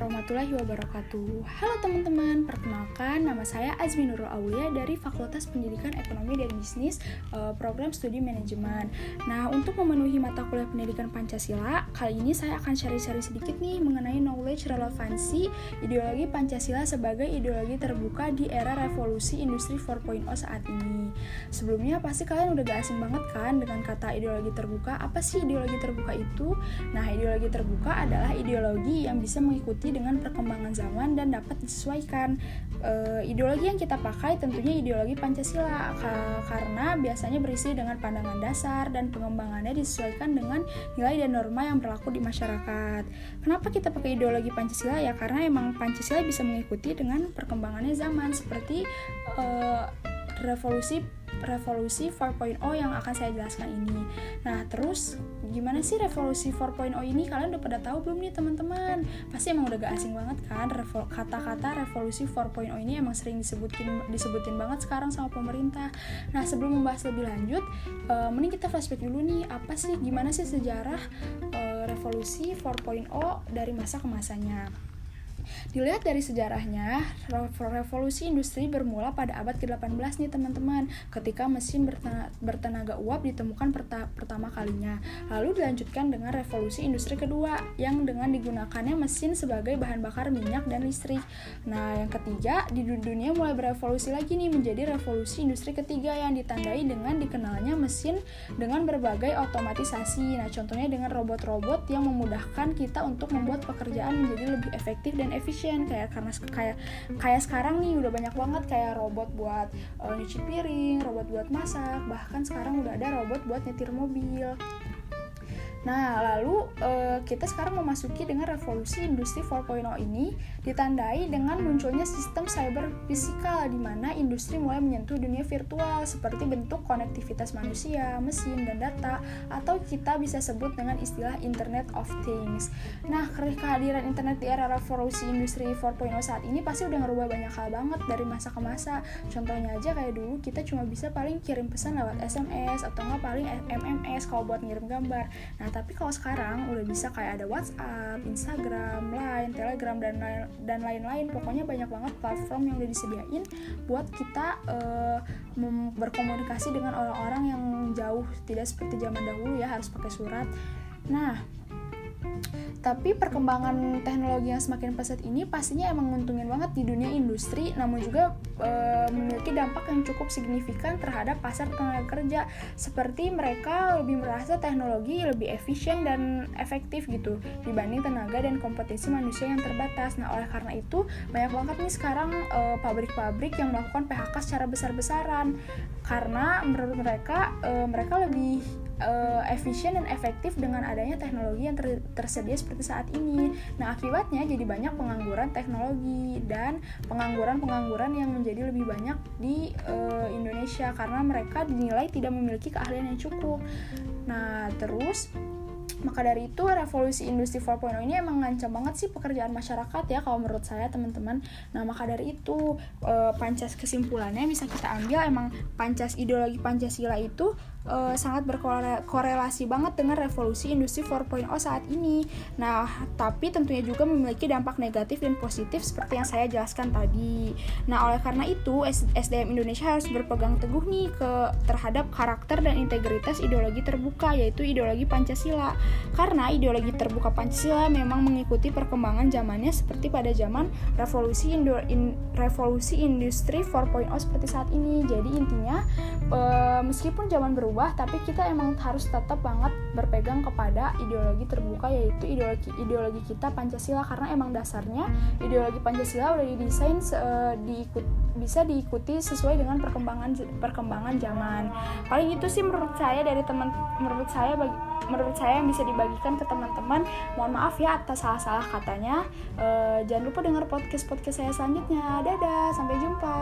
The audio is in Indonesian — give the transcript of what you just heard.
warahmatullahi wabarakatuh. Halo teman-teman, perkenalkan nama saya Azmi Nurul Aulia dari Fakultas Pendidikan Ekonomi dan Bisnis eh, Program Studi Manajemen. Nah, untuk memenuhi mata kuliah pendidikan Pancasila Kali ini saya akan share-share sedikit nih mengenai knowledge relevansi ideologi Pancasila sebagai ideologi terbuka di era revolusi industri 4.0 saat ini. Sebelumnya pasti kalian udah gak asing banget kan dengan kata ideologi terbuka? Apa sih ideologi terbuka itu? Nah, ideologi terbuka adalah ideologi yang bisa mengikuti dengan perkembangan zaman dan dapat disesuaikan. E, ideologi yang kita pakai tentunya ideologi Pancasila ka karena biasanya berisi dengan pandangan dasar dan pengembangannya disesuaikan dengan nilai dan norma yang berlaku di masyarakat. Kenapa kita pakai ideologi Pancasila ya? Karena emang Pancasila bisa mengikuti dengan perkembangannya zaman seperti e, revolusi revolusi 4.0 yang akan saya jelaskan ini. Nah, terus gimana sih revolusi 4.0 ini? Kalian udah pada tahu belum nih teman-teman? Pasti emang udah gak asing banget kan kata-kata revolusi 4.0 ini emang sering disebutin disebutin banget sekarang sama pemerintah. Nah, sebelum membahas lebih lanjut, uh, mending kita flashback dulu nih, apa sih gimana sih sejarah uh, revolusi 4.0 dari masa ke masanya? Dilihat dari sejarahnya, revolusi industri bermula pada abad ke-18 nih teman-teman, ketika mesin bertenaga uap ditemukan pertama kalinya. Lalu dilanjutkan dengan revolusi industri kedua, yang dengan digunakannya mesin sebagai bahan bakar minyak dan listrik. Nah, yang ketiga, di dunia mulai berevolusi lagi nih menjadi revolusi industri ketiga yang ditandai dengan dikenalnya mesin dengan berbagai otomatisasi. Nah, contohnya dengan robot-robot yang memudahkan kita untuk membuat pekerjaan menjadi lebih efektif dan efisien kayak karena kayak kayak sekarang nih udah banyak banget kayak robot buat uh, nyuci piring, robot buat masak, bahkan sekarang udah ada robot buat nyetir mobil. Nah, lalu uh, kita sekarang memasuki dengan revolusi industri 4.0 ini ditandai dengan munculnya sistem cyber fisikal di mana industri mulai menyentuh dunia virtual seperti bentuk konektivitas manusia, mesin, dan data atau kita bisa sebut dengan istilah Internet of Things. Nah, kehadiran internet di era revolusi industri 4.0 saat ini pasti udah ngerubah banyak hal banget dari masa ke masa. Contohnya aja kayak dulu kita cuma bisa paling kirim pesan lewat SMS atau nggak paling MMS kalau buat ngirim gambar. Nah, tapi kalau sekarang udah bisa kayak ada WhatsApp, Instagram, Line, Telegram dan lain dan lain-lain. Pokoknya banyak banget platform yang udah disediain buat kita uh, berkomunikasi dengan orang-orang yang jauh, tidak seperti zaman dahulu ya harus pakai surat. Nah, tapi perkembangan teknologi yang semakin pesat ini pastinya emang nguntungin banget di dunia industri, namun juga e, memiliki dampak yang cukup signifikan terhadap pasar tenaga kerja. Seperti mereka lebih merasa teknologi lebih efisien dan efektif gitu dibanding tenaga dan kompetisi manusia yang terbatas. Nah, oleh karena itu banyak banget nih sekarang pabrik-pabrik yang melakukan PHK secara besar-besaran karena menurut mereka e, mereka lebih uh, efisien dan efektif dengan adanya teknologi yang ter tersedia seperti saat ini. Nah, akibatnya jadi banyak pengangguran teknologi dan pengangguran-pengangguran yang menjadi lebih banyak di uh, Indonesia karena mereka dinilai tidak memiliki keahlian yang cukup. Nah, terus maka dari itu revolusi industri 4.0 ini emang ngancam banget sih pekerjaan masyarakat ya kalau menurut saya teman-teman. Nah maka dari itu e, pancas kesimpulannya bisa kita ambil emang pancas ideologi pancasila itu e, sangat berkorelasi banget dengan revolusi industri 4.0 saat ini. Nah tapi tentunya juga memiliki dampak negatif dan positif seperti yang saya jelaskan tadi. Nah oleh karena itu SDM Indonesia harus berpegang teguh nih ke terhadap karakter dan integritas ideologi terbuka yaitu ideologi pancasila karena ideologi terbuka Pancasila memang mengikuti perkembangan zamannya seperti pada zaman revolusi Indo in, revolusi industri 4.0 seperti saat ini. Jadi intinya e, meskipun zaman berubah tapi kita emang harus tetap banget berpegang kepada ideologi terbuka yaitu ideologi ideologi kita Pancasila karena emang dasarnya ideologi Pancasila udah didesain e, diikut bisa diikuti sesuai dengan perkembangan perkembangan zaman. Paling itu sih menurut saya dari teman menurut saya bagi menurut saya yang bisa dibagikan ke teman-teman. Mohon maaf ya atas salah-salah katanya. E, jangan lupa dengar podcast-podcast saya selanjutnya. Dadah, sampai jumpa.